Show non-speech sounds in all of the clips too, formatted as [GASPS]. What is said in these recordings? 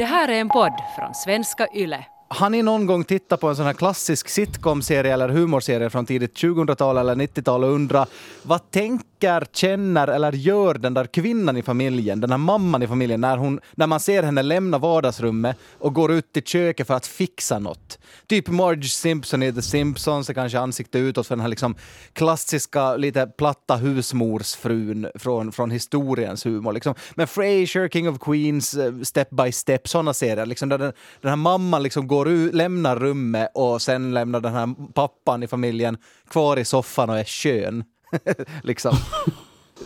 Det här är en podd från svenska YLE. Har ni någon gång tittat på en sån här klassisk sitcom-serie eller humorserie från tidigt 2000-tal eller 90-tal och undrat vad tänker, känner eller gör den där kvinnan i familjen, den här mamman i familjen, när, hon, när man ser henne lämna vardagsrummet och går ut till köket för att fixa något? Typ Marge Simpson i The Simpsons är kanske ansikte utåt för den här liksom klassiska, lite platta husmorsfrun från, från historiens humor. Liksom. Men Frasier, King of Queens, eh, Step by Step, sådana serier, liksom, där den, den här mamman liksom går ut, lämnar rummet och sen lämnar den här pappan i familjen kvar i soffan och är skön. [LAUGHS] liksom.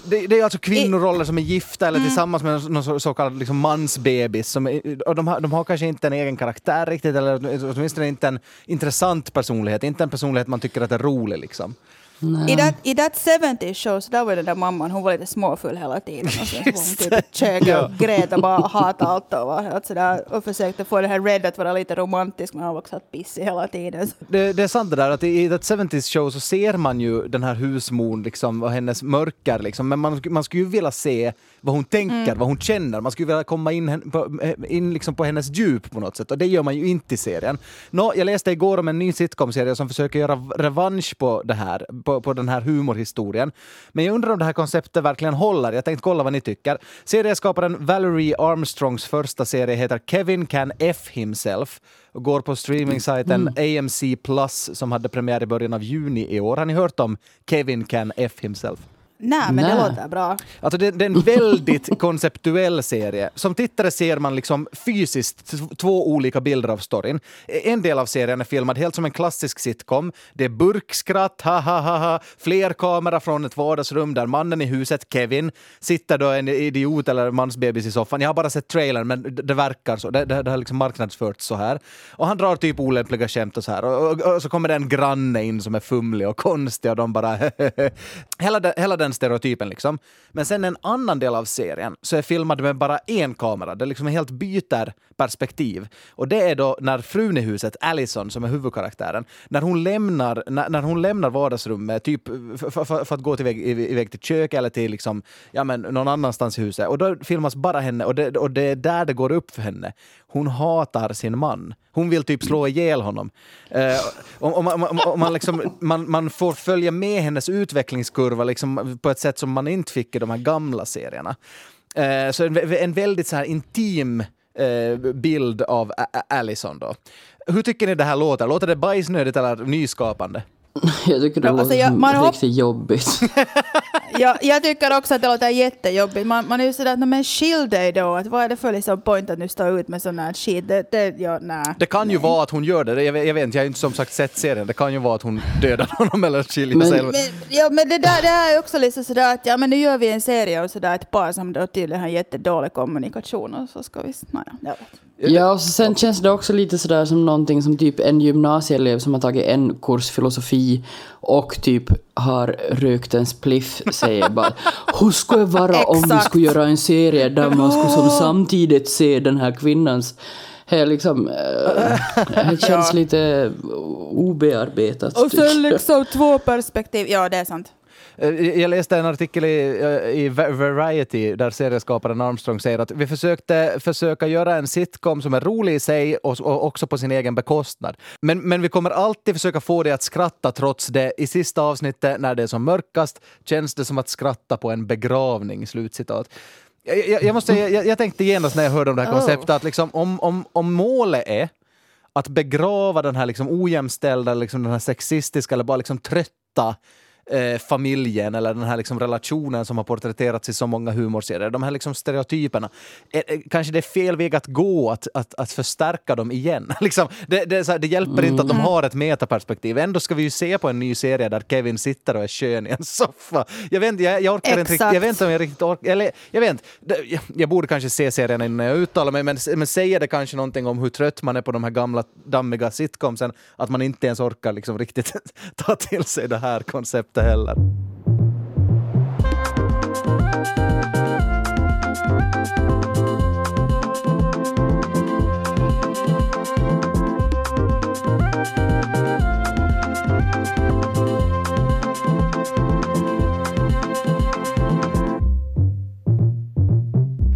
Det, det, är alltså kvinnoroller som är gifta eller mm. tillsammans med någon så, så kallad liksom mansbebis. Som är, och de, har, de har kanske inte en egen karaktär riktigt, eller åtminstone inte en intressant personlighet. Inte en personlighet man tycker att är rolig. Liksom. I that, I that 70 show så där var den där mamman, hon var lite småfull hela tiden. Och så hon typ och grät och bara hatade allt och, var helt sådär, och försökte få det här Red att vara lite romantisk men han var också pissig hela tiden. Det, det, är sant det där att i That 70s show så ser man ju den här husmon liksom, och hennes mörker liksom, men man, man skulle ju vilja se vad hon tänker, mm. vad hon känner. Man skulle vilja komma in, på, in liksom på hennes djup på något sätt och det gör man ju inte i serien. Nå, jag läste igår om en ny sitcom-serie som försöker göra revansch på det här, på, på den här humorhistorien. Men jag undrar om det här konceptet verkligen håller. Jag tänkte kolla vad ni tycker. Serieskaparen Valerie Armstrongs första serie heter Kevin Can F Himself och går på streamingsajten mm. AMC Plus som hade premiär i början av juni i år. Har ni hört om Kevin Can F Himself? Nej, men Nej. det låter bra. Alltså det, det, är en väldigt [LAUGHS] konceptuell serie. Som tittare ser man liksom fysiskt två olika bilder av storyn. En del av serien är filmad helt som en klassisk sitcom. Det är burkskratt, ha ha ha ha, fler kameror från ett vardagsrum där mannen i huset, Kevin, sitter då en idiot eller mansbebis i soffan. Jag har bara sett trailern, men det verkar så. Det, det, det har liksom marknadsförts så här. Och han drar typ olämpliga skämt och så här. Och, och, och så kommer det en granne in som är fumlig och konstig och de bara [LAUGHS] hela, den, hela den stereotypen liksom. Men sen en annan del av serien så är filmad med bara en kamera. Det liksom helt byter perspektiv. Och det är då när frun i huset, Allison, som är huvudkaraktären, när hon lämnar, när, när hon lämnar vardagsrummet, typ för, för, för att gå till väg, iväg till köket eller till liksom, ja, men någon annanstans i huset. Och då filmas bara henne och det, och det är där det går upp för henne. Hon hatar sin man. Hon vill typ slå ihjäl honom. Uh, och, och, man, och man, liksom, man, man, får följa med hennes utvecklingskurva liksom, på ett sätt som man inte fick i de här gamla serierna. Uh, så en, en, väldigt så här intim uh, bild av A Allison. Då. Hur tycker ni det här låter? Låter det bajsnödigt eller nyskapande? [LAUGHS] Jag tycker det ja, alltså jag, låter riktigt jobbigt. [LAUGHS] ja, jag tycker också att det låter jättejobbigt. Man, man är ju sådär, men skilj dig då. Att vad är det för liksom point att nu stå ut med sån här shit? Det, det, ja, nej, det kan nej. ju vara att hon gör det. Jag vet, jag vet inte, jag har inte som sagt sett serien. Det kan ju vara att hon dödar [LAUGHS] honom eller skiljer men, sig. Men, ja, men det, där, det här är också lite sådär att ja, men nu gör vi en serie och sådär ett par som då tydligen har jättedålig kommunikation och så ska vi... Nej, jag vet. Ja, och sen känns det också lite sådär som någonting som typ en gymnasieelev som har tagit en kurs filosofi och typ har rökt en spliff säger bara [LAUGHS] Hur skulle det vara om vi skulle göra en serie där man skulle som samtidigt se den här kvinnans här liksom, äh, [LAUGHS] det känns ja. lite obearbetat. Och sen liksom två perspektiv, ja det är sant. Eh, jag läste en artikel i, eh, i Variety där serieskaparen Armstrong säger att vi försökte försöka göra en sitcom som är rolig i sig och, och också på sin egen bekostnad. Men, men vi kommer alltid försöka få dig att skratta trots det. I sista avsnittet, när det är som mörkast, känns det som att skratta på en begravning. Slutcitat. Jag, jag, jag måste, jag, jag, tänkte genast när jag hörde om det här konceptet oh. att liksom, om, om, om målet är att begrava den här liksom ojämställda, liksom den här sexistiska eller bara liksom trötta eh, familjen eller den här liksom relationen som har porträtterats i så många humorserier. De här liksom stereotyperna. Eh, eh, kanske det är fel väg att gå att, att, att förstärka dem igen. [LAUGHS] liksom, det, det, här, det, hjälper inte att de mm. har ett metaperspektiv. Ändå ska vi ju se på en ny serie där Kevin sitter och är skön i en soffa. Jag vet jag, jag orkar inte riktigt, jag vet inte om jag riktigt orkar, eller jag vet jag, jag borde kanske se serien innan jag uttalar mig, men, men säger det kanske någonting om hur trött man är på de här gamla dammiga sitcomsen, att man inte ens orkar liksom riktigt [LAUGHS] ta till sig det här konceptet inte heller.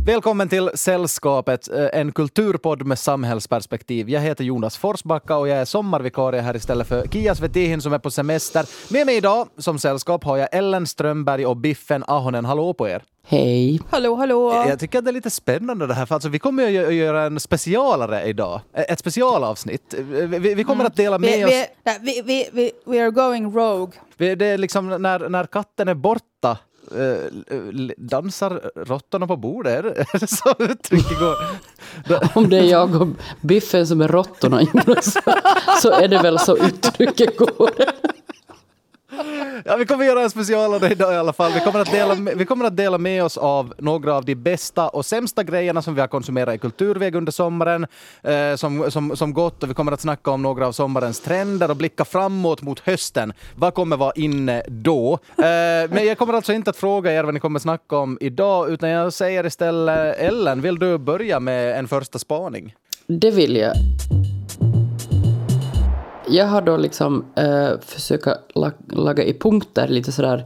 Välkommen till Sällskapet, eh, en kulturpodd med samhällsperspektiv. Jag heter Jonas Forsbacka och jag är sommarvikarie här istället för Kia Svetihin som är på semester. Med mig idag som sällskap har jag Ellen Strömberg och Biffen Ahonen. Hallå på er! Hej. Hallå, hallå! Jag tycker att det är lite spännande det här, för alltså, vi kommer ju att göra en specialare idag. Ett specialavsnitt. Vi, vi kommer att dela med Vi, oss... vi, vi, vi, we are going rogue. Det är liksom när, när katten är borta eh, Eh, dansar råttorna på bordet? Är det- [LAUGHS] är det så uttrycket går? [LAUGHS] Om det är jag och Biffen som är råttorna [LAUGHS] så är det väl så uttrycket går. Ja, vi kommer göra en special av det idag i alla fall. Vi kommer, att dela, med- vi kommer att dela med oss av några av de bästa och sämsta grejerna som vi har konsumerat i kulturväg under sommaren eh, som, som, som gått och vi kommer att snacka om några av sommarens trender och blicka framåt mot hösten. Vad kommer vara inne då? Eh, men jag kommer alltså inte att fråga er vad ni kommer snacka om idag utan jag säger istället Ellen, vill du börja med en första spaning? Det vill jag. Jag har då liksom eh, försöka la, laga i punkter lite sådär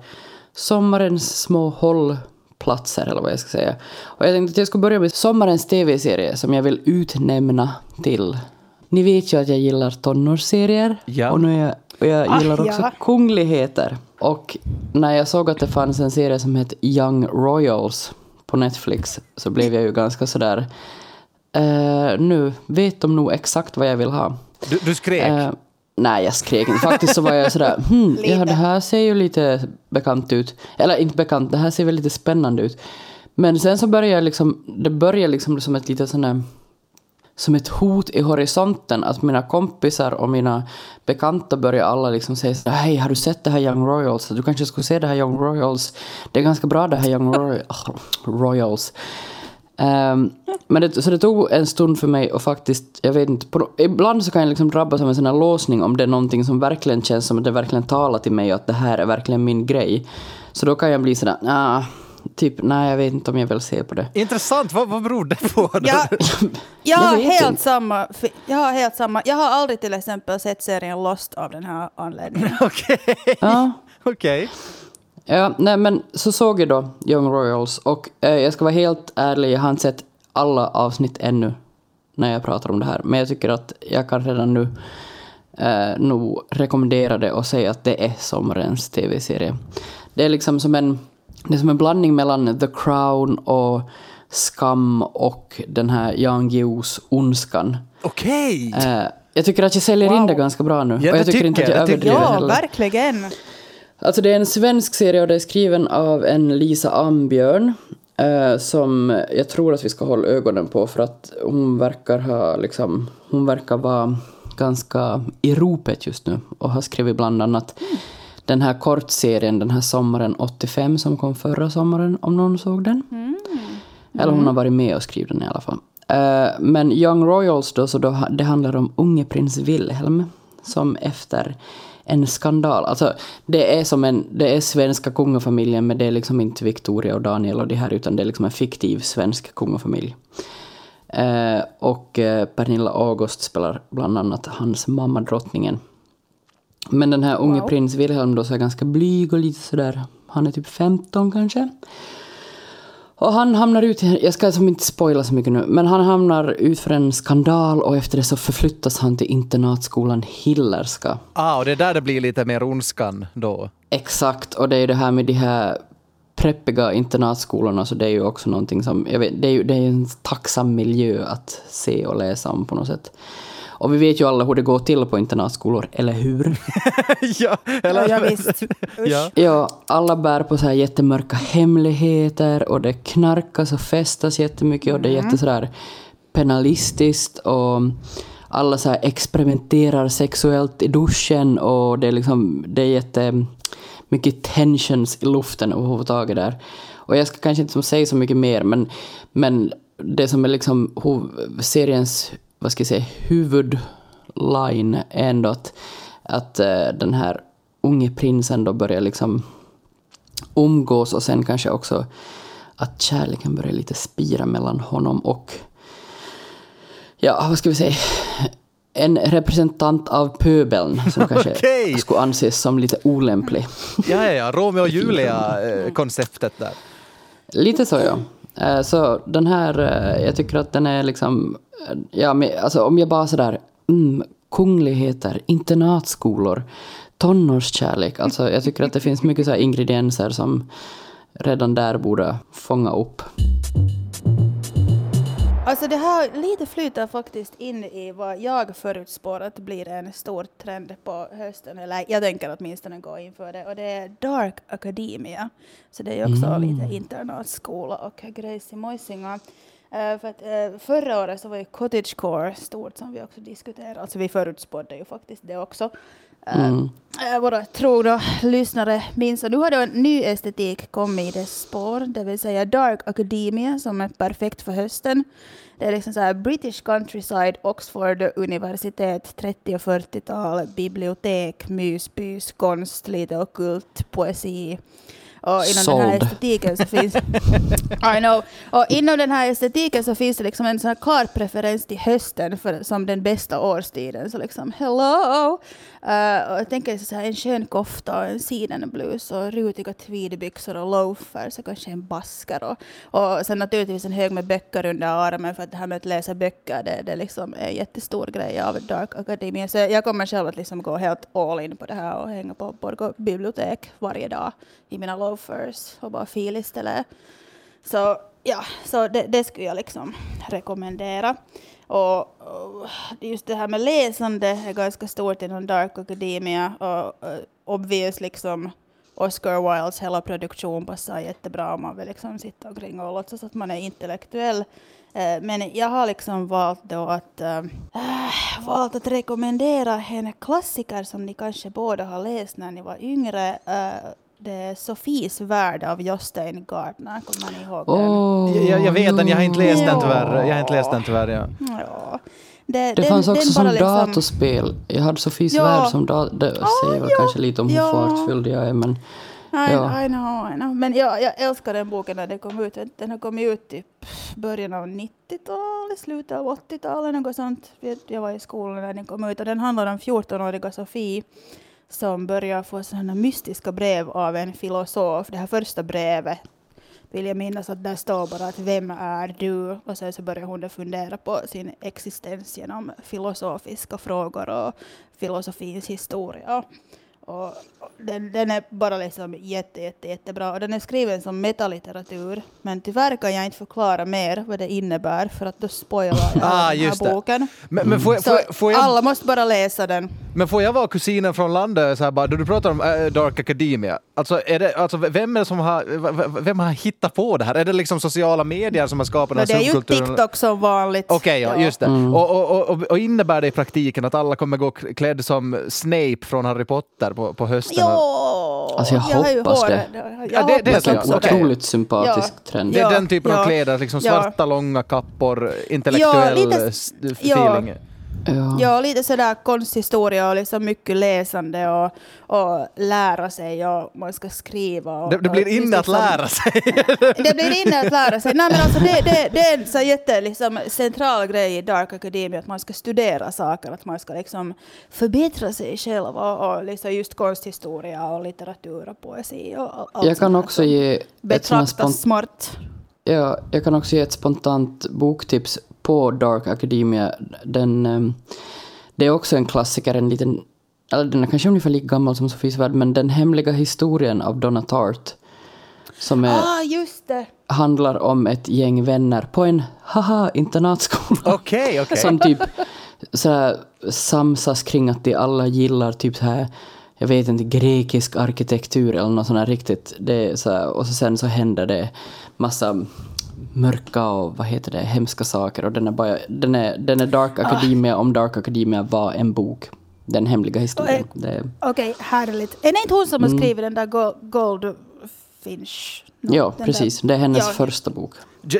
sommarens små hållplatser eller vad jag ska säga. Och jag tänkte att jag skulle börja med sommarens tv-serie som jag vill utnämna till. Ni vet ju att jag gillar tonårsserier Ja. och, nu är jag, och jag Ah, gillar också ja. kungligheter. Och när jag såg att det fanns en serie som hette Young Royals på Netflix så blev jag ju ganska sådär Eh, nu vet de nog exakt vad jag vill ha. Du, du skrek. Eh, nej, jag skrek inte. Faktiskt så var jag sådär, hmm, [LAUGHS] ja det här ser ju lite bekant ut. Eller inte bekant, det här ser väl lite spännande ut. Men sen så började jag liksom, det började liksom som ett litet sån här som ett hot i horisonten att mina kompisar och mina bekanta börjar alla liksom säga så här, hej har du sett det här Young Royals? Du kanske skulle se det här Young Royals. Det är ganska bra det här Young Roy- [LAUGHS] Royals. Ehm, men det, så det tog en stund för mig och faktiskt, jag vet inte, på, ibland så kan jag liksom drabbas av en sån här låsning om det är någonting som verkligen känns som att det verkligen talar till mig och att det här är verkligen min grej. Så då kan jag bli sådär, ah, typ, nej jag vet inte om jag vill se på det. Intressant, vad, vad beror det på? Jag, [LAUGHS] jag, Jag har helt inte. samma, jag har helt samma. Jag har aldrig till exempel sett serien Lost av den här anledningen. [LAUGHS] Okej. Ja. Okej. Ja, nej men så såg jag då Young Royals och eh, jag ska vara helt ärlig, jag har inte sett alla avsnitt ännu när jag pratar om det här. Men jag tycker att jag kan redan nu eh, nog rekommendera det och säga att det är sommarens tv-serie. Det är liksom som en, det är som en blandning mellan The Crown och Skam och den här Jan Guillous Ondskan. Okej. Eh, jag tycker att jag säljer in det ganska bra nu. Ja, och jag det tycker inte att tycker jag jag, tycker överdriver Ja, heller. verkligen. Alltså det är en svensk serie och det är skriven av en Lisa Ambjörn eh, som jag tror att vi ska hålla ögonen på för att hon verkar ha liksom, hon verkar vara ganska i ropet just nu och har skrivit bland annat den här kortserien den här sommaren 85 som kom förra sommaren om någon såg den. Eller hon har varit med och skrivit den i alla fall. Eh, men Young Royals då, så då, det handlar om unge prins Wilhelm som efter en skandal, alltså det är som en, det är svenska kungafamiljen men det är liksom inte Victoria och Daniel och det här utan det är liksom en fiktiv svensk kungafamilj. Eh, och eh, Pernilla August spelar bland annat hans mamma drottningen. Men den här unge Wow. prins Wilhelm då så är ganska blyg och lite sådär, han är typ 15 kanske. Och han hamnar ut jag ska som inte spoila så mycket nu, men han hamnar ut för en skandal och efter det så förflyttas han till internatskolan Hillerska. Ah, och det är där det blir lite mer ondskan då. Exakt, och det är ju det här med de här preppiga internatskolorna, så det är ju också någonting som, jag vet, det är ju det är en tacksam miljö att se och läsa om på något sätt. Och vi vet ju alla hur det går till på internatskolor, eller hur? ja, [LAUGHS] Ja, eller? ja, visst. Ja. Ja, alla bär på så här jättemörka hemligheter och det knarkas och festas jättemycket och det är jätte sådär penalistiskt och alla så här experimenterar sexuellt i duschen och det är liksom, det är jätte mycket tensions i luften överhuvudtaget där. Och jag ska kanske inte som säga så mycket mer men, men det som är liksom seriens, vad ska jag säga, huvudline är ändå att, att eh, den här unge prinsen då börjar liksom umgås och sen kanske också att kärleken börjar lite spira mellan honom och ja, vad ska vi säga, en representant av pöbeln som kanske [LAUGHS] Okej. skulle anses som lite olämplig. ja, ja, ja. Romeo och [LAUGHS] Julia-konceptet där. Lite så ja. Eh, så den här, eh, jag tycker att den är liksom, eh, ja, men, alltså om jag bara sådär, mm, kungligheter, internatskolor, tonårskärlek, alltså jag tycker att det finns mycket så här ingredienser som redan där borde fånga upp. Alltså det här lite flyter faktiskt in i vad jag förutspår att blir en stor trend på hösten, eller jag tänker åtminstone gå in för det, och det är Dark Academia. Så det är ju också lite internatskola och grejs i Moisinga. Eh, för att, uh, förra året så var ju cottagecore stort som vi också diskuterade, alltså vi förutspådde ju faktiskt det också. Mm. Eh, eh, våra trogna lyssnare minns. Och nu har då en ny estetik kommit i dess spår, det vill säga Dark Academia som är perfekt för hösten. Det är liksom så här British countryside, Oxford universitet, 30 och 40-tal, bibliotek, myspys, konst, lite ockult, poesi. Och inom den här estetiken så finns... [LAUGHS] I know. Och inom den här estetiken så finns det liksom en sån här klar preferens till hösten för, som den bästa årstiden. Så liksom, hello! Uh, och jag tänker så här, en skön kofta och en sidenblus och rutiga tweedbyxor och loafers och kanske en basker. Och, och sen naturligtvis en hög med böcker under armen för att det här med att läsa böcker det, det liksom är en jättestor grej av Dark Academy. Så jag kommer själv att liksom gå helt all in på det här och hänga på Borgå bibliotek varje dag i mina loafers och bara feel istället. Så ja, så det, det skulle jag liksom rekommendera. Och, och just det här med läsande är ganska stort inom Dark Academia och och obvious liksom Oscar Wildes hela produktion passar jättebra om man vill liksom sitta omkring och låtsas att man är intellektuell. Eh, men jag har liksom valt då att, äh, valt att rekommendera en klassiker som ni kanske båda har läst när ni var yngre. Äh, det är Sofies värld av Jostein Gardner. Kommer ni ihåg den? Åh, Jag, jag vet den, jag har inte läst den tyvärr. Jag har inte läst den tyvärr, ja. Ja. Det, Det den- fanns den också som liksom- datorspel. Jag hade Sofies Ja. värld som dator. Det säger väl ja, kanske lite om hur ja. fartfylld jag är, men I, Ja. I know, I know. Men jag, jag älskar den boken när den kom ut. Den har kommit ut typ början av 90-talet, slutet av 80-talet, något sånt. Vet, Jag var i skolan när den kom ut och den handlar om 14-åriga Sofie som börjar få sådana mystiska brev av en filosof. Det här första brevet vill jag minnas att där står bara att vem är du? Och sen så börjar hon fundera på sin existens genom filosofiska frågor och filosofins historia. Och den, den är bara liksom jätte, jätte, jättebra. Och den är skriven som metalitteratur. Men tyvärr kan jag inte förklara mer vad det innebär för att då spoilar jag [LAUGHS] Ah, den det. här boken. Men, men, får, jag- får, får jag, alla måste bara läsa den. men får jag vara kusinen från landet så här bara, då du pratar om äh, Dark Academia, alltså, är det, alltså vem är det som har, vem har hittat på det här? Är det liksom sociala medier som har skapat den Men det här är ju subkulturen? TikTok som vanligt. Okej, ja, just det. Mm. Och, och, och, och, innebär det i praktiken att alla kommer gå klädd som Snape från Harry Potter på, på hösten? Jo! Alltså, jag hoppas det. Jag Ja, det- det är hoppas så, det är också en otroligt sympatisk Ja. trend. Det är Ja, den typen av ja. kläder, liksom Ja. svarta långa kappor, intellektuell lite- ja. feeling. Ja. Ja, lite sådär konsthistoria och liksom mycket läsande och, och lära sig och man ska skriva. Och, Det, det blir och inne att lära sig. Det blir inne att lära sig. Nej, men alltså det, det, det är en så jätte, liksom, central grej i Dark Academy att man ska studera saker, att man ska liksom förbättra sig själv och, och liksom just konsthistoria och litteratur och poesi och allt Jag kan också ge ett betraktas smart. Ja, jag kan också ge ett spontant boktips på Dark Academia. Den, ehm, det är också en klassiker, en liten, eller den är kanske ungefär lika gammal som Sofies värld, men Den hemliga historien av Donna Tartt. Som är, Ah, just det! handlar om ett gäng vänner på en haha internatskola. Okej, okej. [LAUGHS] Som typ så här, samsas kring att de alla gillar typ så här jag vet inte, grekisk arkitektur eller något sånt här riktigt. Det är så här, och så sen så händer det massa mörka och vad heter det, hemska saker. Och den är, bara, den är, den är Dark Academia om Dark Academia var en bok. Den hemliga historien. Okej, härligt. Är det inte hon som har skrivit den där Go- Goldfinch? No, ja, precis. där- Det är hennes Ja. första bok.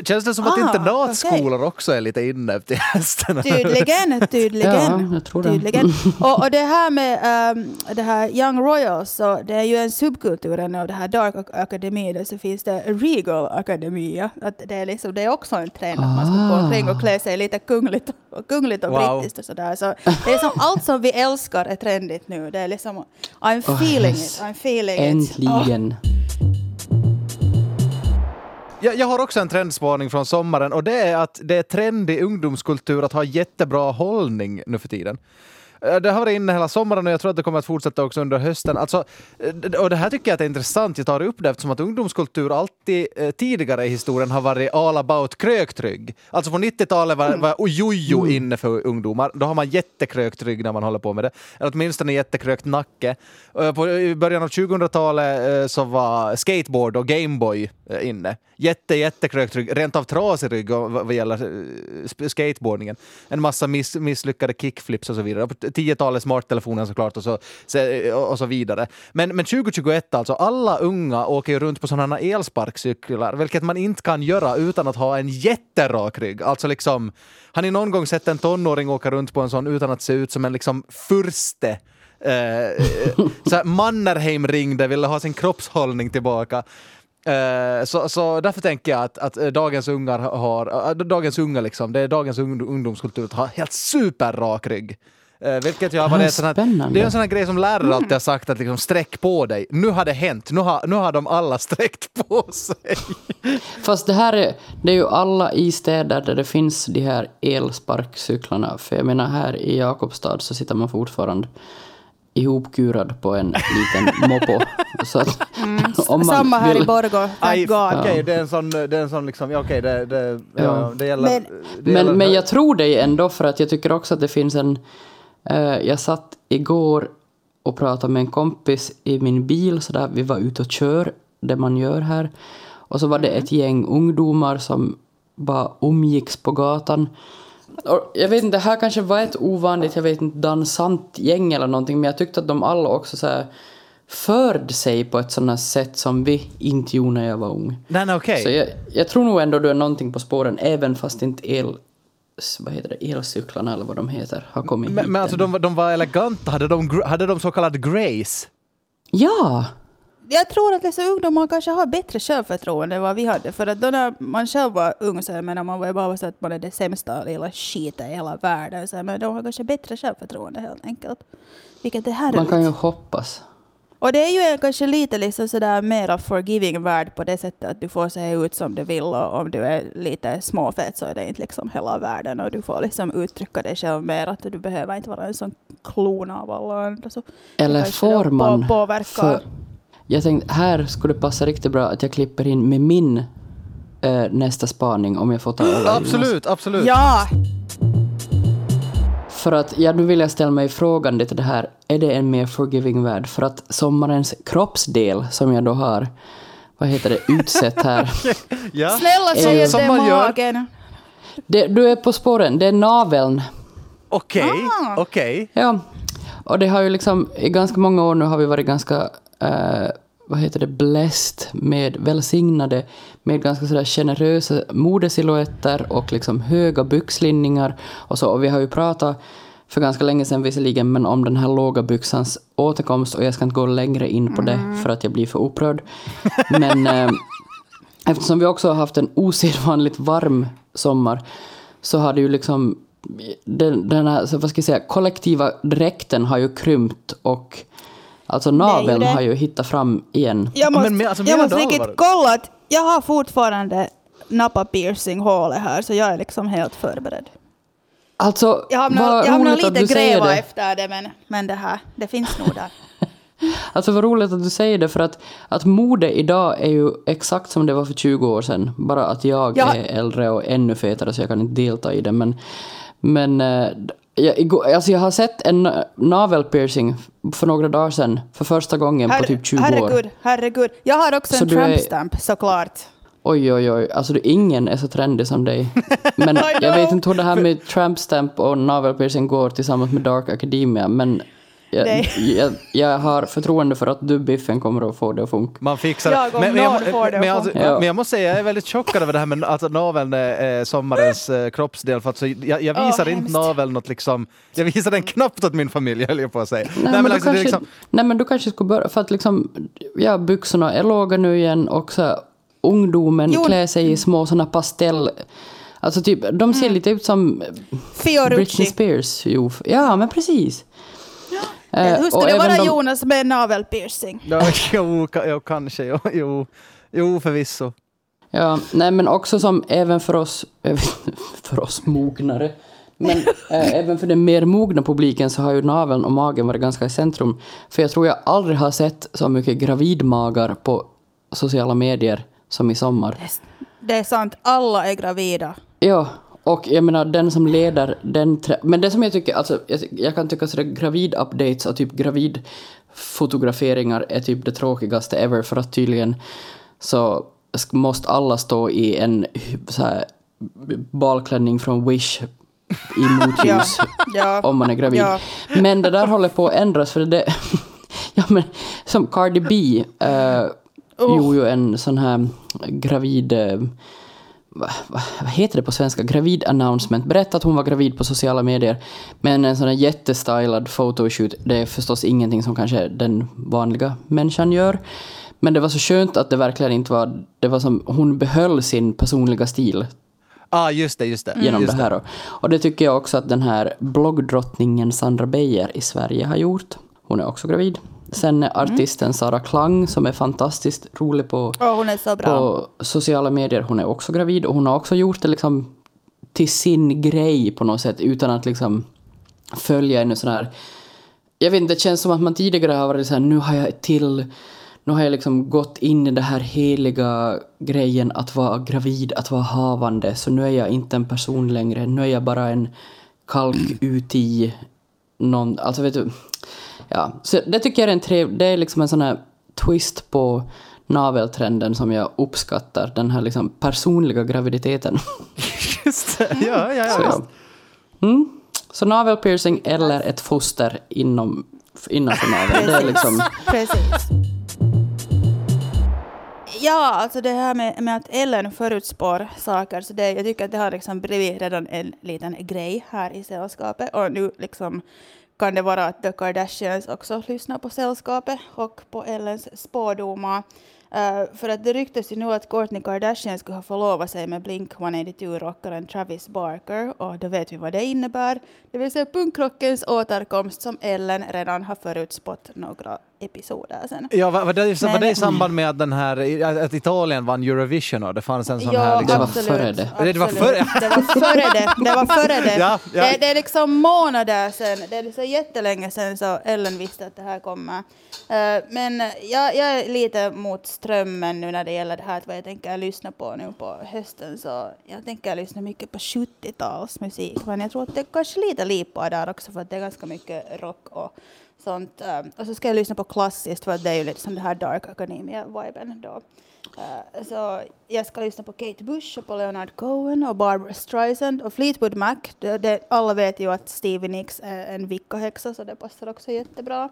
Känns det som att Ah, internatskolor också är lite inne till hösten? Tydligen, [LAUGHS] tydligen. Ja, jag tror det. tydligen. [LAUGHS] Och, och det här med um, det här Young Royals, så det är ju en subkultur av det här Dark Ac- Academy, där så finns det Regal Academia. Att det, är liksom, det är också en trend att man ska gå Ah. omkring och klä sig lite kungligt och, kungligt och Wow. brittiskt och sådär. Så det är som allt som vi älskar är trendigt nu. Det är liksom, I'm feeling yes. it, I'm feeling it. Oh. Jag, jag har också en trendspaning från sommaren och det är att det är trendig ungdomskultur att ha jättebra hållning nu för tiden. Eh, Det har varit inne hela sommaren och jag tror att det kommer att fortsätta också under hösten. Alltså, eh, och det här tycker jag att är intressant. Jag tar upp det eftersom att ungdomskultur alltid eh, tidigare i historien har varit all about kröktrygg. Alltså på 90-talet var, var jojo inne för ungdomar. Då har man jättekrökt rygg när man håller på med det. Eller åtminstone jättekrökt nacke. På, I början av 2000-talet eh, så var skateboard och Gameboy eh, inne. Jätte, jättekrökt rygg, rent av trasig rygg vad vad gäller skateboardningen. En massa miss, misslyckade kickflips och så vidare. På Tiotalet smarttelefoner såklart och så, och så vidare. Men, men 2021 alltså, alla unga åker ju runt på sådana här elsparkcyklar, vilket man inte kan göra utan att ha en jätterak rygg. Alltså liksom, har ni någon gång sett en tonåring åka runt på en sån utan att se ut som en liksom furste? Eh, [LAUGHS] så Mannerheim ringde, ville ha sin kroppshållning tillbaka. Eh, så, så därför tänker jag att, att dagens ungar har, dagens unga liksom, det är dagens ungdomskultur att ha helt superrak rygg. Eh, vilket jag Det var här är en sån här, spännande. det är en sån här grej som lärare alltid har sagt att liksom sträck på dig. Nu har det hänt, nu har, nu har de alla sträckt på sig. [LAUGHS] Fast det här är, det är ju alla i städer där det finns de här elsparkcyklarna. För jag menar här i Jakobstad så sitter man fortfarande ihopkurad på en liten [LAUGHS] moppo. [LAUGHS] Man Samma här vill- i Borgå, Aj, God. Okej, det är en sån, det är en sån liksom, ja, okej, det, det, ja. Ja. det gäller... Men- det gäller Men, men jag tror dig ändå för att jag tycker också att det finns en... Eh, jag satt igår och pratade med en kompis i min bil, så där vi var ute och kör, det man gör här. Och så var det ett gäng ungdomar som bara umgicks på gatan. Och jag vet inte, det här kanske var ett ovanligt, jag vet inte, dansant gäng eller någonting, men jag tyckte att de alla också så här förde sig på ett sådant sätt som vi inte gjorde när jag var ung. Nej, nej, okej. Så jag, jag tror nog ändå du är någonting på spåren, även fast inte el... Vad heter det? Elcyklarna eller vad de heter har kommit hit Men, men alltså de, var- de var eleganta, hade de, hade de så kallad grace? Ja! Jag tror att dessa ungdomar kanske har bättre självförtroende än vad vi hade. För att då när man själv var ung så jag menar, man var bara så att man är det sämsta lilla skiten i hela världen. Så, men de har kanske bättre självförtroende helt enkelt. Vilket är härligt. Man kan ju hoppas. Och det är ju en kanske lite liksom sådär mera forgiving värld på det sättet att du får se ut som du vill och om du är lite småfet så är det inte liksom hela världen och du får liksom uttrycka dig själv mer att du behöver inte vara en sån klon av alla andra. Så Eller får man... påverkar. För jag tänkte, här skulle det passa riktigt bra att jag klipper in med min eh, nästa spaning om jag får ta [GASPS] över. Absolut, absolut. Ja! För att, ja, nu vill jag ställa mig frågan till det här, är det en mer forgiving värld? För att sommarens kroppsdel som jag då har, vad heter det, utsett här. [LAUGHS] Ja. Snälla säg att som det är man gör. magen. Det, du är på spåren, det är naveln. Okej, Ah. okej. Ja, och det har ju liksom, i ganska många år nu har vi varit ganska, eh, vad heter det, blessed med, välsignade med ganska sådär generösa modesilhuetter och liksom höga byxlinningar och så. Och vi har ju pratat för ganska länge sedan visserligen, men om den här låga byxans återkomst och jag ska inte gå längre in på det för att jag blir för upprörd. Men eh, eftersom vi också har haft en osedvanligt varm sommar så har det ju liksom den, den här, så vad ska jag säga, kollektiva dräkten har ju krympt och alltså naveln har ju hittat fram igen. Jag måste, men alltså, jag måste riktigt kolla att jag har fortfarande nappa piercing hålet här så jag är liksom helt förberedd. Alltså, Jag hamnar, jag hamnar lite gräva det. efter det men, men det här, det finns nog där. [LAUGHS] Alltså vad roligt att du säger det för att, att mode idag är ju exakt som det var för 20 år sedan. Bara att jag Ja. är äldre och ännu fetare så jag kan inte delta i det. Men, men eh, jag, igår, alltså jag har sett en navelpiercing för några dagar sedan för första gången på typ 20 år. herregud, herregud. Jag har också Så en du är- såklart. Oj, oj, oj. Alltså du, ingen är så trendig som dig. [LAUGHS] Men jag vet inte hur det här med tramp stamp och navelpiercing går tillsammans med Dark Academia, men jag, Nej. jag, jag har förtroende för att du, Biffen, kommer att få det att funka. Man fixar Jag om men, men, någon får det men, alltså, funka. men jag måste säga, jag är väldigt chockad över det här med att naveln är eh, sommarens eh, kroppsdel. För att så, jag, jag visar inte hemskt. naveln något liksom, jag visar den knappt åt min familj höll jag på att säga. Nej, men, du alltså, det är kanske, liksom, nej men du kanske skulle börja, för att liksom, ja byxorna är låga nu igen och så ungdomen Jo. klär sig i små såna pastell... Alltså typ, de ser lite ut som Britney Fiorucci. Spears. Jo, ja men precis. Eh, Hur skulle det vara de- Jonas med navelpiercing? ja, [LAUGHS] jo, jo, kanske, jo, jo, jo, förvisso. Ja, nej men också som även för oss, [LAUGHS] för oss mognare, men äh, [LAUGHS] även för den mer mogna publiken så har ju naveln och magen varit ganska i centrum. För jag tror jag aldrig har sett så mycket gravidmagar på sociala medier som i sommar. Det är sant, alla är gravida. Ja, och jag menar den som leder den... Men det som jag tycker, alltså jag, jag kan tycka sådär gravid-updates och typ gravid-fotograferingar är typ det tråkigaste ever för att tydligen så måste alla stå i en så här, balklänning från Wish i motljus [LAUGHS] Ja, om man är gravid. ja. Men det där håller på att ändras för det... [LAUGHS] ja, men, som Cardi B uh, gjorde ju en sån här gravid... eh, vad, heter det på svenska? Gravid announcement. Berätta att hon var gravid på sociala medier. Men en sån här jättestylad photoshoot, det är förstås ingenting som kanske den vanliga människan gör. Men det var så skönt att det verkligen inte var... Det var som hon behöll sin personliga stil Ah, just det, just det. genom just det här. Och, och det tycker jag också att den här bloggdrottningen Sandra Beijer i Sverige har gjort. Hon är också gravid. Sen är artisten Sara Klang som är fantastiskt rolig på, bra. på sociala medier. Hon är också gravid och hon har också gjort det liksom till sin grej på något sätt utan att liksom följa en sån här... Jag vet inte, det känns som att man tidigare har varit så här, nu har jag till... Nu har jag liksom gått in i den här heliga grejen att vara gravid, att vara havande, så nu är jag inte en person längre, nu är jag bara en kalk [CLEARS THROAT] ut i någon... Alltså vet du... Ja, så det tycker jag är en trev, Det är liksom en sån här twist på naveltrenden som jag uppskattar, den här liksom personliga graviditeten. [LAUGHS] Just det. Ja, ja, Så, ja. ja. Mm. Så navelpiercing eller ett foster inom, innanför naveln, det är liksom... Precis. Ja, alltså det här med, med att Ellen förutspår saker, så det, jag tycker att det har liksom blivit redan en liten grej här i sällskapet. Och nu liksom kan det vara att The Kardashians också lyssnar på sällskapet och på Ellens spådomar. Uh, för att det ryktas ju nu att Kourtney Kardashian skulle ha förlovat sig med Blink 182-rockaren Travis Barker och då vet vi vad det innebär. Det vill säga punkrockens återkomst som Ellen redan har förutspått några episoder sedan. Ja, var, det, var Men- det i samband med att, den här, att Italien vann Eurovision och det fanns en sån här... Det Liksom, var absolut, före det. Det var före- Det var före det. Det var före det. [LAUGHS] Ja, ja. Det, det är liksom månader sedan. Det är så jättelänge sedan så Ellen visste att det här kommer. Eh, men jag, jag är lite mot strömmen nu när det gäller det här att vad jag tänker lyssna på nu på hösten. Så jag tänker lyssna mycket på 70-talsmusik. Men jag tror att det är kanske lite lipa där också för att det är ganska mycket rock och sånt. Eh, och så ska jag lyssna på klassiskt för det är ju lite som det här Dark Academia-viben då. Eh, så jag ska lyssna på Kate Bush och på Leonard Cohen och Barbara Streisand och Fleetwood Mac. Det, det, alla vet ju att Stevie Nicks är en vickohäxa så det passar också jättebra.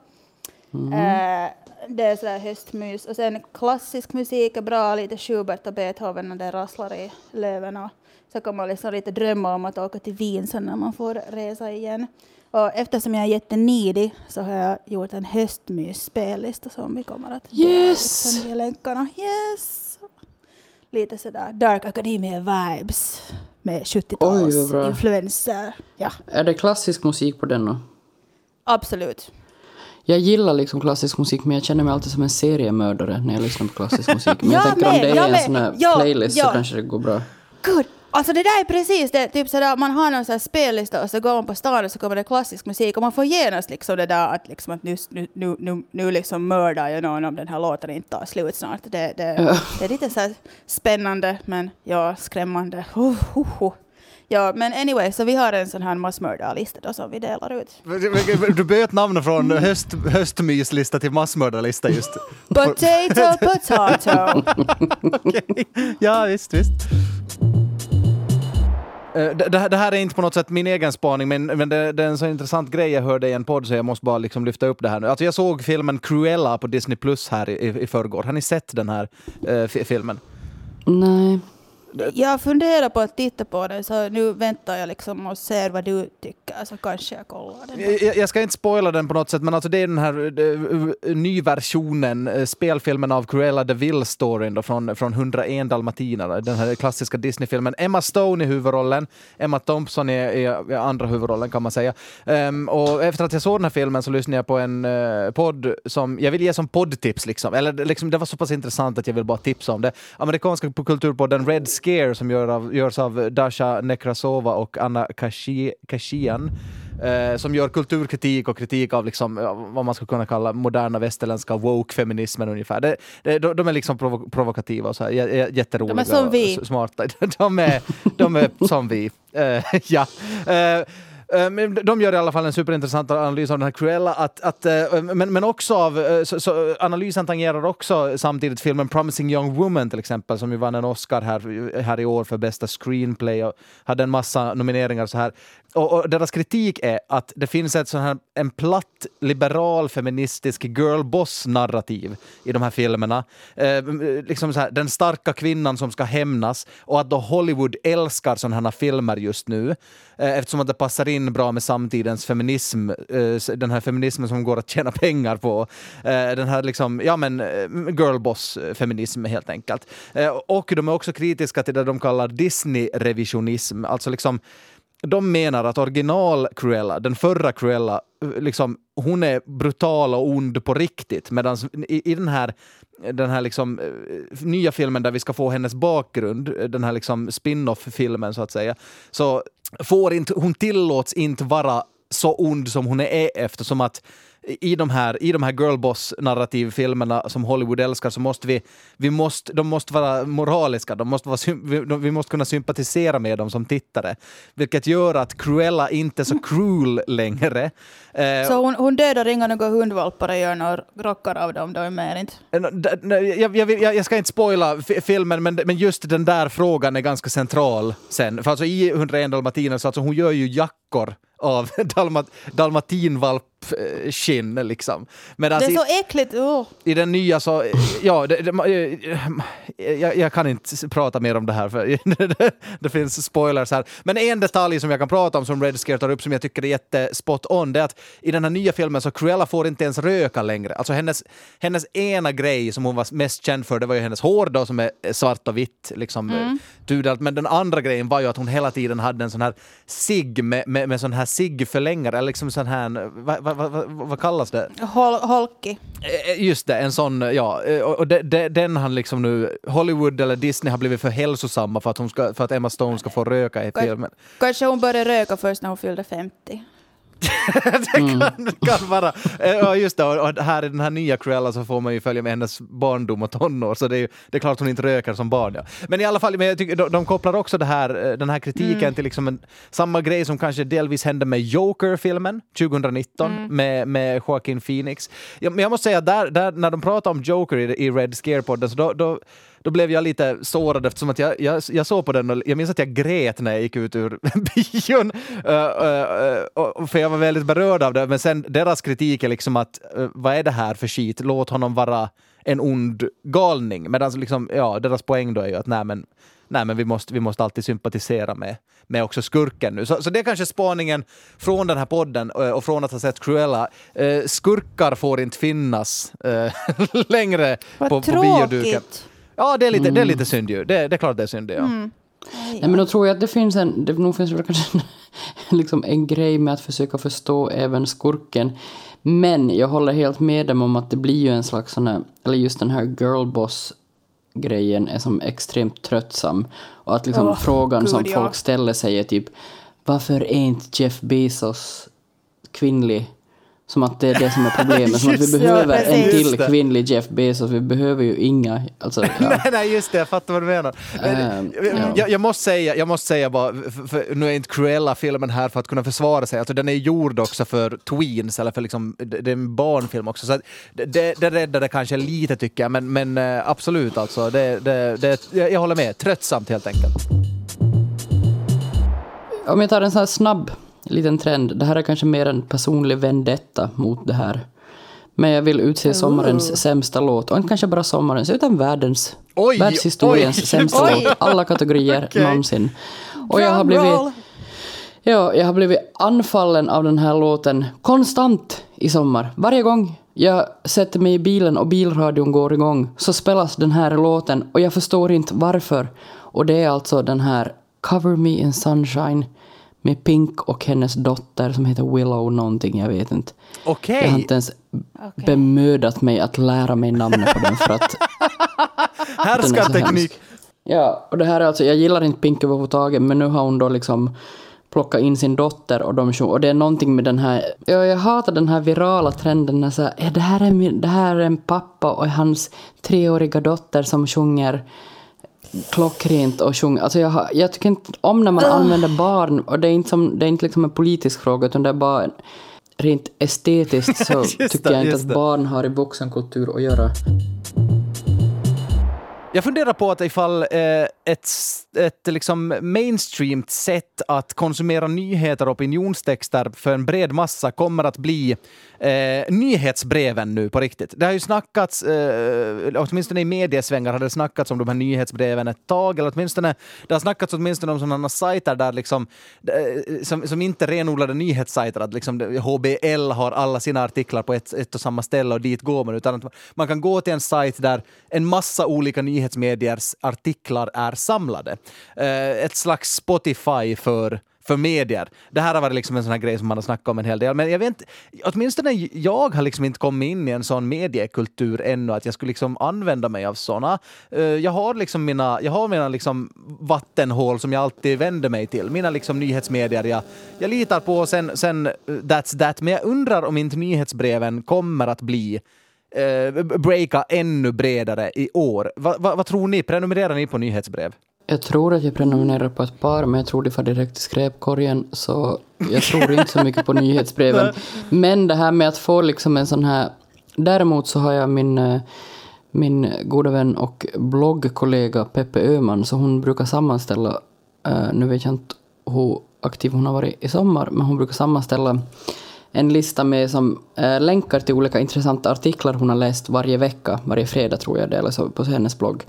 Eh, det är sådär höstmys. Och sen klassisk musik är bra, lite Schubert och Beethoven när det rasslar i löven. Och så kan man liksom lite drömma om att åka till Wien sen när man får resa igen. Och eftersom jag är jättenidig så har jag gjort en höstmys-spellista som vi kommer att dela Yes! i länkarna. Yes! Lite sådär Dark Academia-vibes med Oj, vad bra. 70-talsinfluenser. Ja, Är det klassisk musik på den då? absolut. Jag gillar liksom klassisk musik men jag känner mig alltid som en seriemördare när jag lyssnar på klassisk musik. Men jag [LAUGHS] Jag tänker om med, det är en med. sån här Ja, playlist så ja. kanske det går bra. Gud, alltså det där är precis det. Typ sådär, man har någon sån här spellista och så går man på stan och så kommer det klassisk musik och man får genast liksom det där att, liksom att nu, nu, nu, nu, nu liksom mördar jag någon om den här låten inte tar slut snart. Det, det, Ja. det är lite så spännande men ja, skrämmande. Uh, uh, uh. Ja, men anyway, så vi har en sån här massmördarlista då som vi delar ut. Du bytte namn från höst, höstmyslista till massmördarlista just. Potato, potato. [LAUGHS] Okej. Ja, visst, visst. Eh, det, det här- är inte på något sätt min egen spaning, men, men det, det är en så intressant grej jag hörde i en podd så jag måste bara liksom lyfta upp det här nu. Alltså jag såg filmen Cruella på Disney Plus här i, i, i förrgår. Har ni sett den här eh, filmen? Nej. Jag funderar på att titta på den, så nu väntar jag liksom och ser vad du tycker, så kanske jag kollar den. Jag, jag ska inte spoila den på något sätt, men alltså det är den här uh, nyversionen, uh, spelfilmen av Cruella de Vil-storyn från, från 101 dalmatinare, den här klassiska Disney-filmen. Emma Stone i huvudrollen, Emma Thompson i, i, andra huvudrollen kan man säga. Um, och efter att jag såg den här filmen så lyssnade jag på en uh, podd som jag vill ge som poddtips, liksom. eller liksom, det var så pass intressant att jag vill bara tipsa om det. Amerikanska kulturpodden Red Scare som gör av, görs av Dasha Nekrasova och Anna Kashi, Kashian eh, som gör kulturkritik och kritik av liksom, vad man skulle kunna kalla moderna västerländska woke-feminismen ungefär. Det, det, de, de är liksom provo provokativa och så här, jätteroliga. De är som vi. Smarta. [LAUGHS] De är, de är som vi. Uh, [LAUGHS] ja. Eh, men de gör i alla fall en superintressant analys av den här Cruella, att, att, eh, men, men också av, eh, så, så analysen tangerar också samtidigt filmen Promising Young Woman till exempel, som ju vann en Oscar här, här i år för bästa screenplay och hade en massa nomineringar så här. Och, och, deras kritik är att det finns ett sån här, en platt liberal feministisk girlboss-narrativ i de här filmerna. Eh, liksom så här, den starka kvinnan som ska hämnas och att då Hollywood älskar sådana här filmer just nu eh, eftersom att det passar in bra med samtidens feminism, eh, den här feminismen som går att tjäna pengar på. Eh, den här liksom, ja men eh, girlboss-feminism helt enkelt. Och de är också kritiska till det de kallar Disney-revisionism, alltså liksom de menar att original Cruella, den förra Cruella, liksom, hon är brutal och ond på riktigt. Medan i, i den här, den här liksom, nya filmen där vi ska få hennes bakgrund, den här liksom spin-off-filmen så att säga, så får inte, hon tillåts inte vara så ond som hon är eftersom att i de här, i de här girlboss-narrativfilmerna som Hollywood älskar så måste vi, vi måste, de måste vara moraliska, de måste vara, vi, vi måste kunna sympatisera med dem som tittare. Vilket gör att Cruella inte är så cruel längre. Eh, så hon, hon dödar inga några hundvalpar och gör några rockar av dem då mer inte? Eh, jag, jag, jag, jag ska inte spoila filmen, men, men just den där frågan är ganska central sen. För alltså i 101 dalmatiner så alltså hon gör ju jackor av [LAUGHS] dalmat, dalmatinvalpskinn liksom. Men alltså, det är så äckligt! Oh. I den nya så, ja, det, det, jag, jag, kan inte prata mer om det här för [LAUGHS] det, finns spoilers här. Men en detalj som jag kan prata om som Red Scare tar upp som jag tycker är jättespot on, det är att i den här nya filmen så Cruella får inte ens röka längre. Alltså hennes, hennes ena grej som hon var mest känd för, det var ju hennes hår då som är svart och vitt, liksom mm. tudelt. Men den andra grejen var ju att hon hela tiden hade en sån här cigg med, med, med sån här ciggförlängare, eller liksom sån här, vad, vad, vad, vad kallas det? Hol holky. Eh, just det, en sån, ja. Eh, och de, de, den han liksom nu, Hollywood eller Disney har blivit för hälsosamma för att, hon ska, för att Emma Stone ska få röka i filmen. Kanske hon började röka först när hon fyllde 50. [LAUGHS] det kan, mm. kan vara. Eh, ja, just det. Och här i den här nya Cruella så får man ju följa med hennes barndom och tonår, så det är, det är klart hon inte röker som barn. Ja. Men i alla fall, men jag tycker, de, de kopplar också här, eh, den här kritiken mm. till liksom en, samma grej som kanske delvis hände med Joker-filmen 2019 mm. med, med Joaquin Phoenix. Ja, men jag måste säga, där, där, när de pratar om Joker i, i Red Scare-podden, så då, då då blev jag lite sårad eftersom att jag, jag, jag såg på den och jag minns att jag grät när jag gick ut ur [LAUGHS] bion. Uh, uh, uh, för jag var väldigt berörd av det. Men sen deras kritik är liksom att vad är det här för skit? Låt honom vara en ond galning. Medan liksom, ja, deras poäng då är ju att nej men, nej, men vi, måste, vi måste alltid sympatisera med, med också skurken nu. Så, så det är kanske spaningen från den här podden och från att ha sett Cruella. skurkar får inte finnas [LAUGHS] längre Vad på, på bioduken. Ja, det är lite, mm. det är lite mm. synd ju. Det, det är klart det är synd, ja. Mm. Nej, men då tror jag att det finns en, det nog finns kanske en, [LAUGHS] liksom en grej med att försöka förstå även skurken. Men jag håller helt med dem om att det blir ju en slags sån här, eller just den här girlboss grejen är som extremt tröttsam. Och att liksom oh, frågan God, som ja. folk ställer sig är typ varför är inte Jeff Bezos kvinnlig? Som att det är det som är problemet. Som att vi behöver ja, en till kvinnlig Jeff Bezos. Vi behöver ju inga. Alltså, [LAUGHS] ja. nej, nej, just det. Jag fattar vad du menar. Men, uh, jag, jag, jag, måste säga, jag måste säga bara, för, för, nu är inte Cruella-filmen här för att kunna försvara sig. Alltså, den är gjord också för tweens, eller för liksom, det är en barnfilm också. Så det, det räddar det kanske lite tycker jag, men, men uh, absolut alltså. Det, det, det, jag håller med. Tröttsamt helt enkelt. Om jag tar en sån här snabb liten trend. Det här är kanske mer en personlig vendetta mot det här Men jag vill utse sommarens sämsta låt. Och inte kanske bara sommarens, utan världens, Oj, världshistoriens oj. [LAUGHS] sämsta Oj. låt. Alla kategorier Okej. någonsin. Och jag har blivit... Ja, jag har blivit anfallen av den här låten konstant i sommar. Varje gång jag sätter mig i bilen och bilradion går igång så spelas den här låten och jag förstår inte varför. Och det är alltså den här Cover Me in Sunshine med Pink och hennes dotter som heter Willow någonting, jag vet inte. Okej. Jag har inte ens bemödat mig att lära mig namnet på den för att [LAUGHS] Härskarteknik. Ja, och det här är alltså, jag gillar inte Pink överhuvudtaget, men nu har hon då liksom plockat in sin dotter och de och det är någonting med den här, ja, jag hatar den här virala trenden när så här, "Ja, det här är min, det här är en pappa och hans treåriga dotter som sjunger klockrent och sjunger, alltså jag, har, jag tycker inte om när man använder barn och det är inte, som, det är inte liksom en politisk fråga utan det är bara en- rent estetiskt så [LAUGHS] tycker det, jag inte just att det. barn har i vuxenkultur att göra. Jag funderar på att ifall eh, ett, ett liksom mainstreamt sätt att konsumera nyheter och opinionstexter för en bred massa kommer att bli eh, nyhetsbreven nu på riktigt. Det har ju snackats, eh, åtminstone i mediesvängar har det snackats om de här nyhetsbreven ett tag, eller åtminstone, det har snackats åtminstone om sådana sajter där liksom, eh, som, som inte renodlade nyhetssajter, att liksom HBL har alla sina artiklar på ett, ett och samma ställe och dit går man, utan att man kan gå till en sajt där en massa olika nyheter nyhetsmediers artiklar är samlade. Eh, ett slags Spotify för för medier. Det här har varit liksom en sån här grej som man har snackat om en hel del. Men jag vet inte, åtminstone jag har liksom inte kommit in i en sån mediekultur ännu att jag skulle liksom använda mig av såna. Eh, jag har liksom mina, jag har mina liksom vattenhål som jag alltid vänder mig till. Mina liksom nyhetsmedier jag, jag litar på, sen, sen eh, that's that. Men jag undrar om inte nyhetsbreven kommer att bli eh, breaka ännu bredare i år. Va, va, vad tror ni? Prenumererar ni på nyhetsbrev? Jag tror att jag prenumererar på ett par, men jag tror det får direkt i skräpkorgen, så jag tror inte så mycket på nyhetsbreven. [LAUGHS] Men det här med att få liksom en sån här... Däremot så har jag min, eh, min goda vän och bloggkollega Peppe Öhman, så hon brukar sammanställa, eh, nu vet jag inte hur aktiv hon har varit i sommar, men hon brukar sammanställa en lista med som, eh, länkar till olika intressanta artiklar hon har läst varje vecka, varje fredag tror jag det, är, på hennes blogg.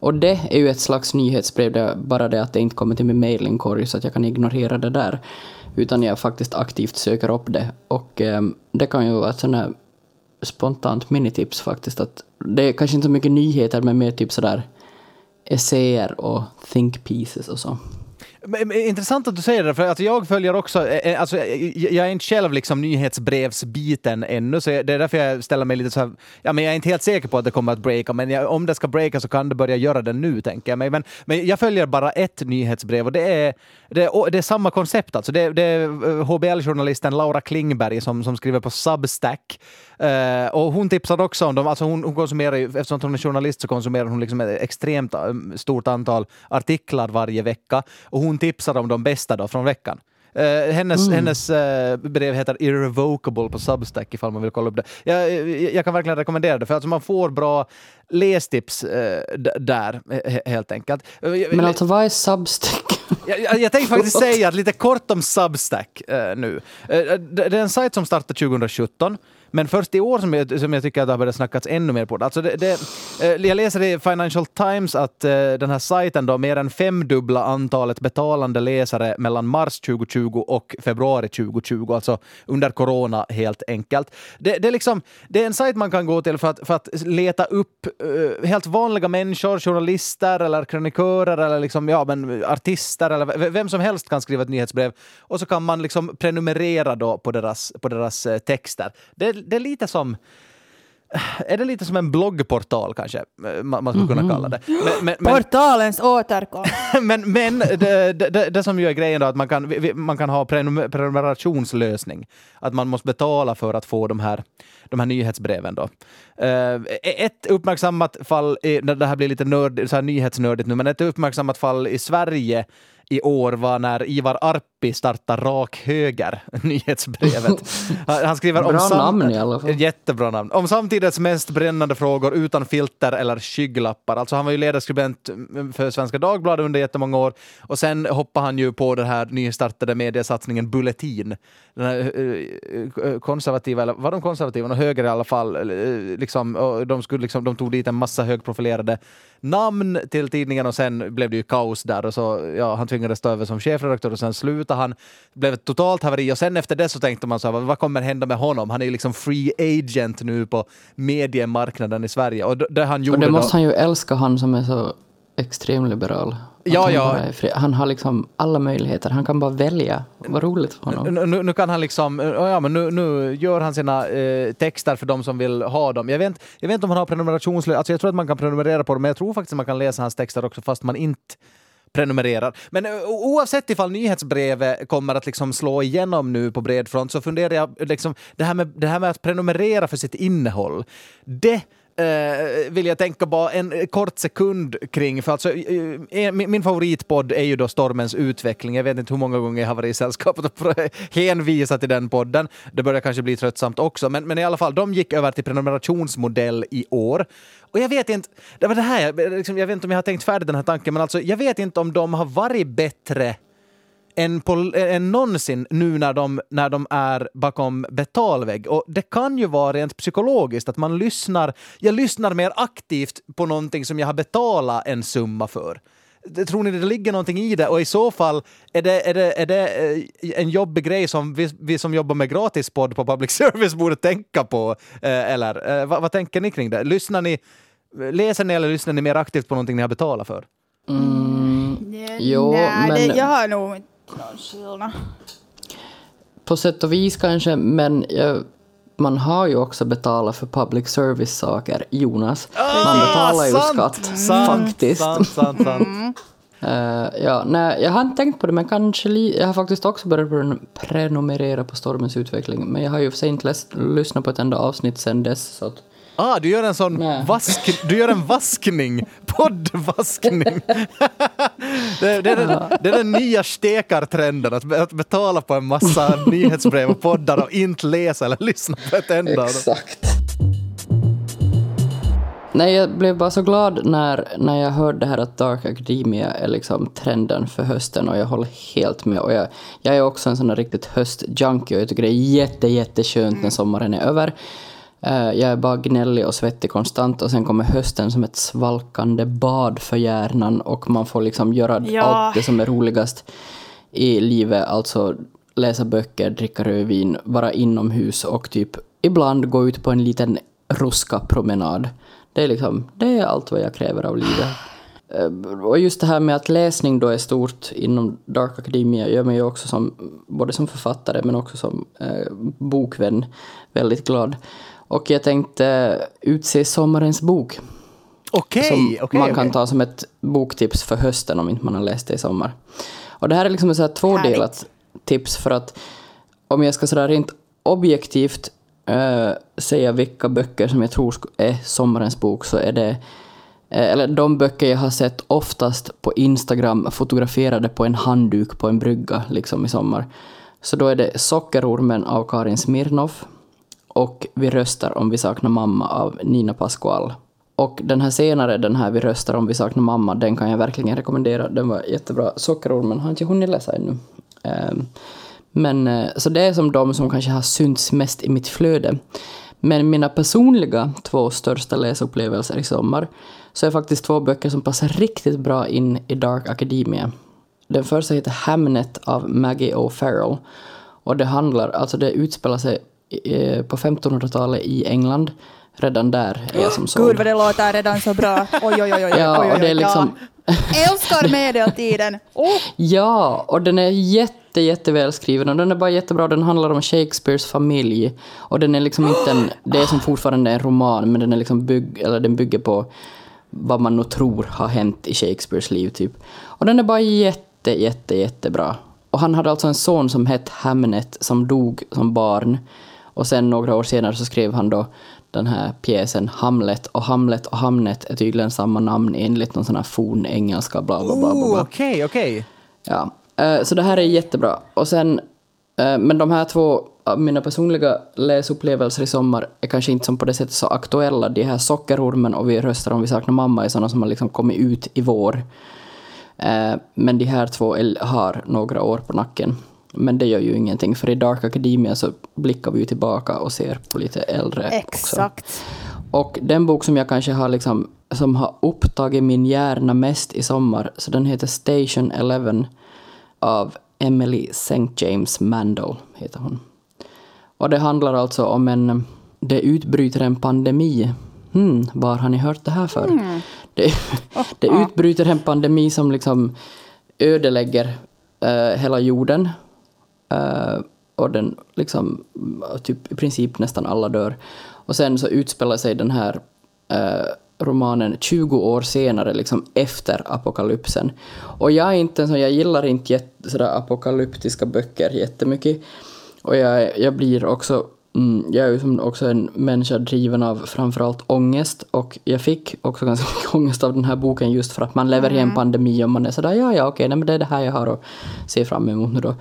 Och det är ju ett slags nyhetsbrev, där bara det att det inte kommer till min mailinkorg så att jag kan ignorera det där. Utan jag faktiskt aktivt söker upp det. Och eh, det kan ju vara ett sånt här spontant minitips faktiskt. Att det är kanske inte så mycket nyheter men mer typ sådär essäer och think pieces och så. Men, men, intressant att du säger det, för att jag följer också, eh, eh, alltså, eh, jag, är inte själv liksom nyhetsbrevsbiten ännu, så jag- det är därför jag ställer mig lite så här, ja men jag är inte helt säker på att det kommer att breaka, men jag, om det ska breaka så kan det börja göra det nu, tänker jag mig. Men, men jag följer bara ett nyhetsbrev och det är, det är, det är samma koncept alltså. Det, det är HBL-journalisten Laura Klingberg som, som skriver på Substack. Eh, och hon tipsade också om dem, alltså hon, hon konsumerar ju, eftersom hon är journalist så konsumerar hon liksom ett extremt eh, stort antal artiklar varje vecka. Och hon tipsar om de bästa då från veckan. Eh, hennes hennes eh, brev heter Irrevocable på Substack ifall man vill kolla upp det. Jag, jag, jag kan verkligen rekommendera det för alltså man får bra lästips d- där he- helt enkelt. Men alltså vad är Substack? jag, jag, jag tänkte faktiskt [LAUGHS] säga lite kort om Substack nu. Det, det är en sajt som startade 2017. Men först i år som jag, som jag tycker att det har börjat snackas ännu mer på det. Alltså det, det eh, jag läser i Financial Times att eh, den här sajten då mer än femdubbla antalet betalande läsare mellan mars 2020 och februari 2020, alltså under corona helt enkelt. Det, det, är, liksom, det är en sajt man kan gå till för att, för att leta upp eh, helt vanliga människor, journalister eller krönikörer eller liksom, ja, men artister eller vem som helst kan skriva ett nyhetsbrev och så kan man liksom prenumerera då på deras, på deras texter. Det, det är lite som är det lite som en bloggportal kanske, man skulle kunna kalla det. Men, men, men, Portalens återkomst. [LAUGHS] men, men det, det, det, som ju är grejen då, att man kan, man kan ha prenum- prenumerationslösning. Att man måste betala för att få de här, de här nyhetsbreven. Då. Eh, ett uppmärksammat fall, det här blir lite nörd, så här nyhetsnördigt nu, men ett uppmärksammat fall i Sverige i år var när Ivar Arpi Lappi startar rak höger, [LAUGHS] nyhetsbrevet. Han skriver om sam- namn i alla fall. Jättebra namn. Om samtidens mest brännande frågor utan filter eller skygglappar. Alltså han var ju ledarskribent för Svenska Dagbladet under jättemånga år och sen hoppade han ju på den här nystartade mediesatsningen Bulletin. Den här eh, eh, konservativa, eller var de konservativa? Och höger i alla fall. eh, Liksom, de, skulle liksom, de tog dit en massa högprofilerade namn till tidningen och sen blev det ju kaos där och så ja, han tvingades ta över som chefredaktör och sen slutade han. Blev ett totalt haveri och sen efter det så tänkte man så här, vad- kommer hända med honom? Han är ju liksom free agent nu på mediemarknaden i Sverige och det han gjorde Och det då- måste han ju älska, han som är så extremliberal. Ja, han ja. Han har liksom alla möjligheter, han kan bara välja. Vad roligt för honom. Nu, nu, nu kan han liksom, ja men nu, nu gör han sina eh, texter för de som vill ha dem. Jag vet, jag vet inte om han har prenumerationslösning, alltså jag tror att man kan prenumerera på dem, men jag tror faktiskt att man kan läsa hans texter också fast man inte prenumererar. Men eh, oavsett ifall nyhetsbrevet kommer att liksom slå igenom nu på bred front så funderar jag, liksom, det, här med, det här med att prenumerera för sitt innehåll, det eh, vill jag tänka bara en kort sekund kring. För alltså, eh, eh, min, min favoritpodd är ju då Stormens utveckling. Jag vet inte hur många gånger jag har varit i sällskapet och hänvisat till den podden. Det börjar kanske bli tröttsamt också, men, men i alla fall, de gick över till prenumerationsmodell i år. Och jag vet inte, det var det här, liksom, jag vet inte om jag har tänkt färdigt den här tanken, men alltså, jag vet inte om de har varit bättre än, på, än någonsin nu när de, när de är bakom betalvägg. Och det kan ju vara rent psykologiskt att man lyssnar, jag lyssnar mer aktivt på någonting som jag har betalat en summa för. Tror ni det ligger någonting i det? Och i så fall, är det, är det, är det eh, en jobbig grej som vi, vi som jobbar med gratispodd på public [LAUGHS] service borde tänka på? Eh, Eller eh, vad, vad tänker ni kring det? Lyssnar ni, läser ni eller lyssnar ni mer aktivt på någonting ni har betalat för? Jo, Nej, men- det, jag har nog inte någon skillnad. På sätt och vis kanske, men jag, man har ju också betalat för public service-saker, Jonas. man betalar ju skatt, faktiskt. Sant, sant, sant. Eh, ja, nej, jag har inte tänkt på det, men kanske li- jag har faktiskt också börjat pren- prenumerera på Stormens utveckling. Men jag har ju för sig inte läst, lyssnat på ett enda avsnitt sedan dess. Så att, Ah, du gör en sån Nej. vask, du gör en vaskning, poddvaskning. det, det, är den, det är den nya stekartrenden, att, att betala på en massa [LAUGHS] nyhetsbrev och poddar och inte läsa eller lyssna på ett enda. Exakt. Nej, jag blev bara så glad när, när jag hörde det här att Dark Academia är liksom trenden för hösten och jag håller helt med. Och jag, jag är också en sån där riktigt höstjunkie och jag tycker det är jätte, jätteskönt när sommaren är över. Eh, jag är bara gnällig och svettig konstant och sen kommer hösten som ett svalkande bad för hjärnan och man får liksom göra Ja. allt det som är roligast i livet, alltså läsa böcker, dricka rödvin, vara inomhus och typ ibland gå ut på en liten ruska promenad. Det är liksom, det är allt vad jag kräver av livet. Eh, Och just det här med att läsning då är stort inom Dark Academia gör mig ju också som, både som författare men också som eh, bokvän väldigt glad. Och jag tänkte utse sommarens bok som Okej, okej. man kan okej. ta som ett boktips för hösten om inte man har läst det i sommar. Och det här är liksom ett tvådelat tips för att om jag ska sådär rent objektivt eh, säga vilka böcker som jag tror är sommarens bok så är det eh, eller de böcker jag har sett oftast på Instagram fotograferade på en handduk på en brygga liksom i sommar. Så då är det Sockerormen av Karin Smirnoff och Vi röstar om vi saknar mamma av Nina Pascual. Och den här senare, den här Vi röstar om vi saknar mamma, den kan jag verkligen rekommendera. Den var jättebra. Sockerormen har inte hunnit läsa ännu. Ehm, men eh, så det är som de som kanske har synts mest i mitt flöde. Men mina personliga två största läsupplevelser i sommar så är faktiskt två böcker som passar riktigt bra in i Dark Academia. Den första heter Hamnet av Maggie O'Farrell. Och det handlar, alltså det utspelar sig på 1500-talet i England. Redan där är jag som [GASPS] Gud såld. vad det låter redan så bra. Oj, oj, oj, oj, oj, Ja, oj, och det är liksom... ja. Älskar medeltiden. [LAUGHS] Oh. Ja, och den är jätte, jätteväl skriven och den är bara jättebra. Den handlar om Shakespeares familj. Och den är liksom inte en... [GASPS] Det är som fortfarande en roman, men den är liksom bygg, eller den bygger på vad man nog tror har hänt i Shakespeares liv, typ. Och den är bara jätte, jätte, jättebra. Och han hade alltså en son som hette Hamnet som dog som barn. Och sen några år senare så skrev han då den här pjäsen Hamlet. Och Hamlet och Hamnet är tydligen samma namn enligt någon sån här fornengelska bla bla bla. Okej, okej. Ja. Eh, Så det här är jättebra. Och sen, eh, men de här två mina personliga läsupplevelser i sommar är kanske inte som på det sättet så aktuella. De här Sockerormen och Vi röstar om vi saknar mamma är sådana som har liksom kommit ut i vår. Eh, Men de här två har några år på nacken. Men det gör ju ingenting, för i Dark Academia så blickar vi ju tillbaka och ser på lite äldre också. Exakt. Och den bok som jag kanske har liksom, som har upptagit min hjärna mest i sommar, så den heter Station 11 av Emily St. James Mandel, heter hon. Och det handlar alltså om en, det utbryter en pandemi. Hmm, var har ni hört det här för? Det, det utbryter en pandemi som liksom ödelägger eh, hela jorden. Eh, och den liksom, typ i princip nästan alla dör. Och sen så utspelar sig den här eh, romanen 20 år senare, liksom efter apokalypsen. Och jag är inte en jag gillar inte jätte, sådär apokalyptiska böcker jättemycket. Och jag, jag blir också, mm, jag är ju som också en människa driven av framförallt ångest. Och jag fick också ganska mycket [LAUGHS] ångest av den här boken just för att man lever i en pandemi och man är sådär, ja ja okej, nej, men det är det här jag har att se fram emot nu då.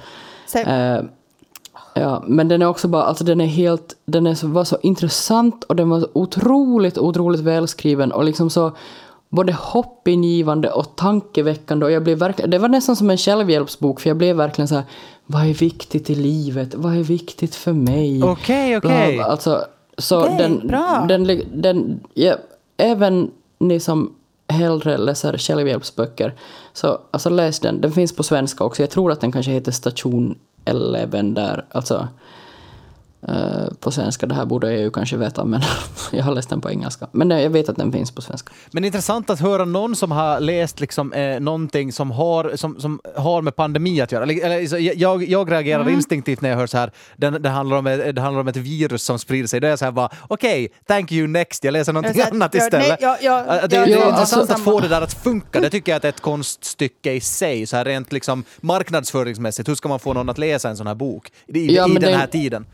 Eh, ja, men den är också bara, alltså den är helt, den är så, var så intressant och den var så otroligt, otroligt välskriven och liksom så både hoppingivande och tankeväckande och jag blev verkligen, det var nästan som en självhjälpsbok för jag blev verkligen så här, vad är viktigt i livet? Vad är viktigt för mig? Okej, Bla, okej. bla. Alltså, så Okej, den, bra. den, den, ja, även ni som hellre läser självhjälpsböcker, så alltså läs den. Den finns på svenska också. Jag tror att den kanske heter Station 11 där, alltså på svenska. Det här borde jag ju kanske veta, men [LAUGHS] jag har läst den på engelska. Men eh, jag vet att den finns på svenska. Men intressant att höra någon som har läst liksom, eh, någonting som har, som, som har med pandemi att göra. Eller, jag, jag reagerar Mm. instinktivt när jag hör så här, det, det, handlar om, ett- det handlar om ett virus som sprider sig. Då är jag så här bara, okej, thank you next, jag läser någonting Jag annat istället. nej, ja, ja, Äh, det, ja, det är ja, intressant alltså- att få det där att funka. Det tycker jag att är ett konststycke i sig, så här rent liksom marknadsföringsmässigt. Hur ska man få någon att läsa en sån här bok i, Ja, i den det- här tiden?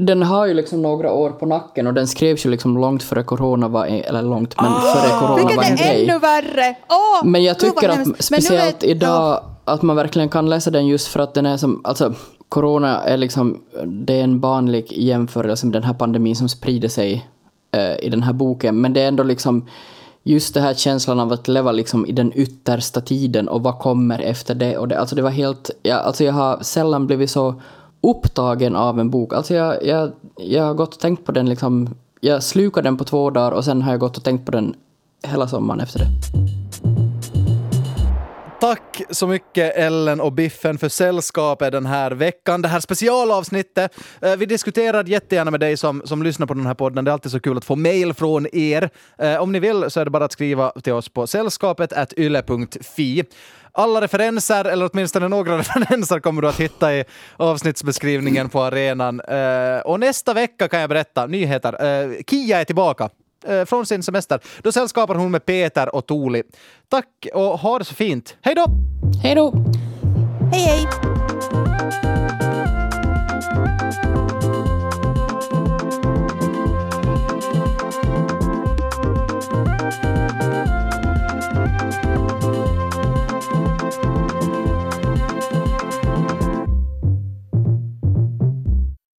Den har ju liksom några år på nacken och den skrevs ju liksom långt före corona var, en, eller långt, men före corona var en är grej. ännu värre! Åh, Men jag tycker att hemskt. Speciellt vet- idag att man verkligen kan läsa den just för att den är som, alltså corona är liksom, det är en vanlig jämförelse med den här pandemin som sprider sig eh, i den här boken, men det är ändå liksom just det här känslan av att leva liksom i den yttersta tiden och vad kommer efter det och det, alltså det var helt, ja, alltså jag har sällan blivit så upptagen av en bok, alltså jag, jag, jag har gått och tänkt på den liksom, jag slukade den på två dagar och sen har jag gått och tänkt på den hela sommaren efter det. Tack så mycket Ellen och Biffen för sällskapet den här veckan. Det här specialavsnittet. Eh, vi diskuterar jättegärna med dig som, som lyssnar på den här podden. Det är alltid så kul att få mejl från er. Eh, om ni vill så är det bara att skriva till oss på sällskapet yle.fi. Alla referenser, eller åtminstone några [LAUGHS] referenser, kommer du att hitta i avsnittsbeskrivningen på arenan. Eh, och nästa vecka kan jag berätta nyheter. Kia är tillbaka eh, från sin semester. Då sällskapar hon med Peter och Tuli. Tack och ha det så fint. Hej då! Hej då! Hej hej!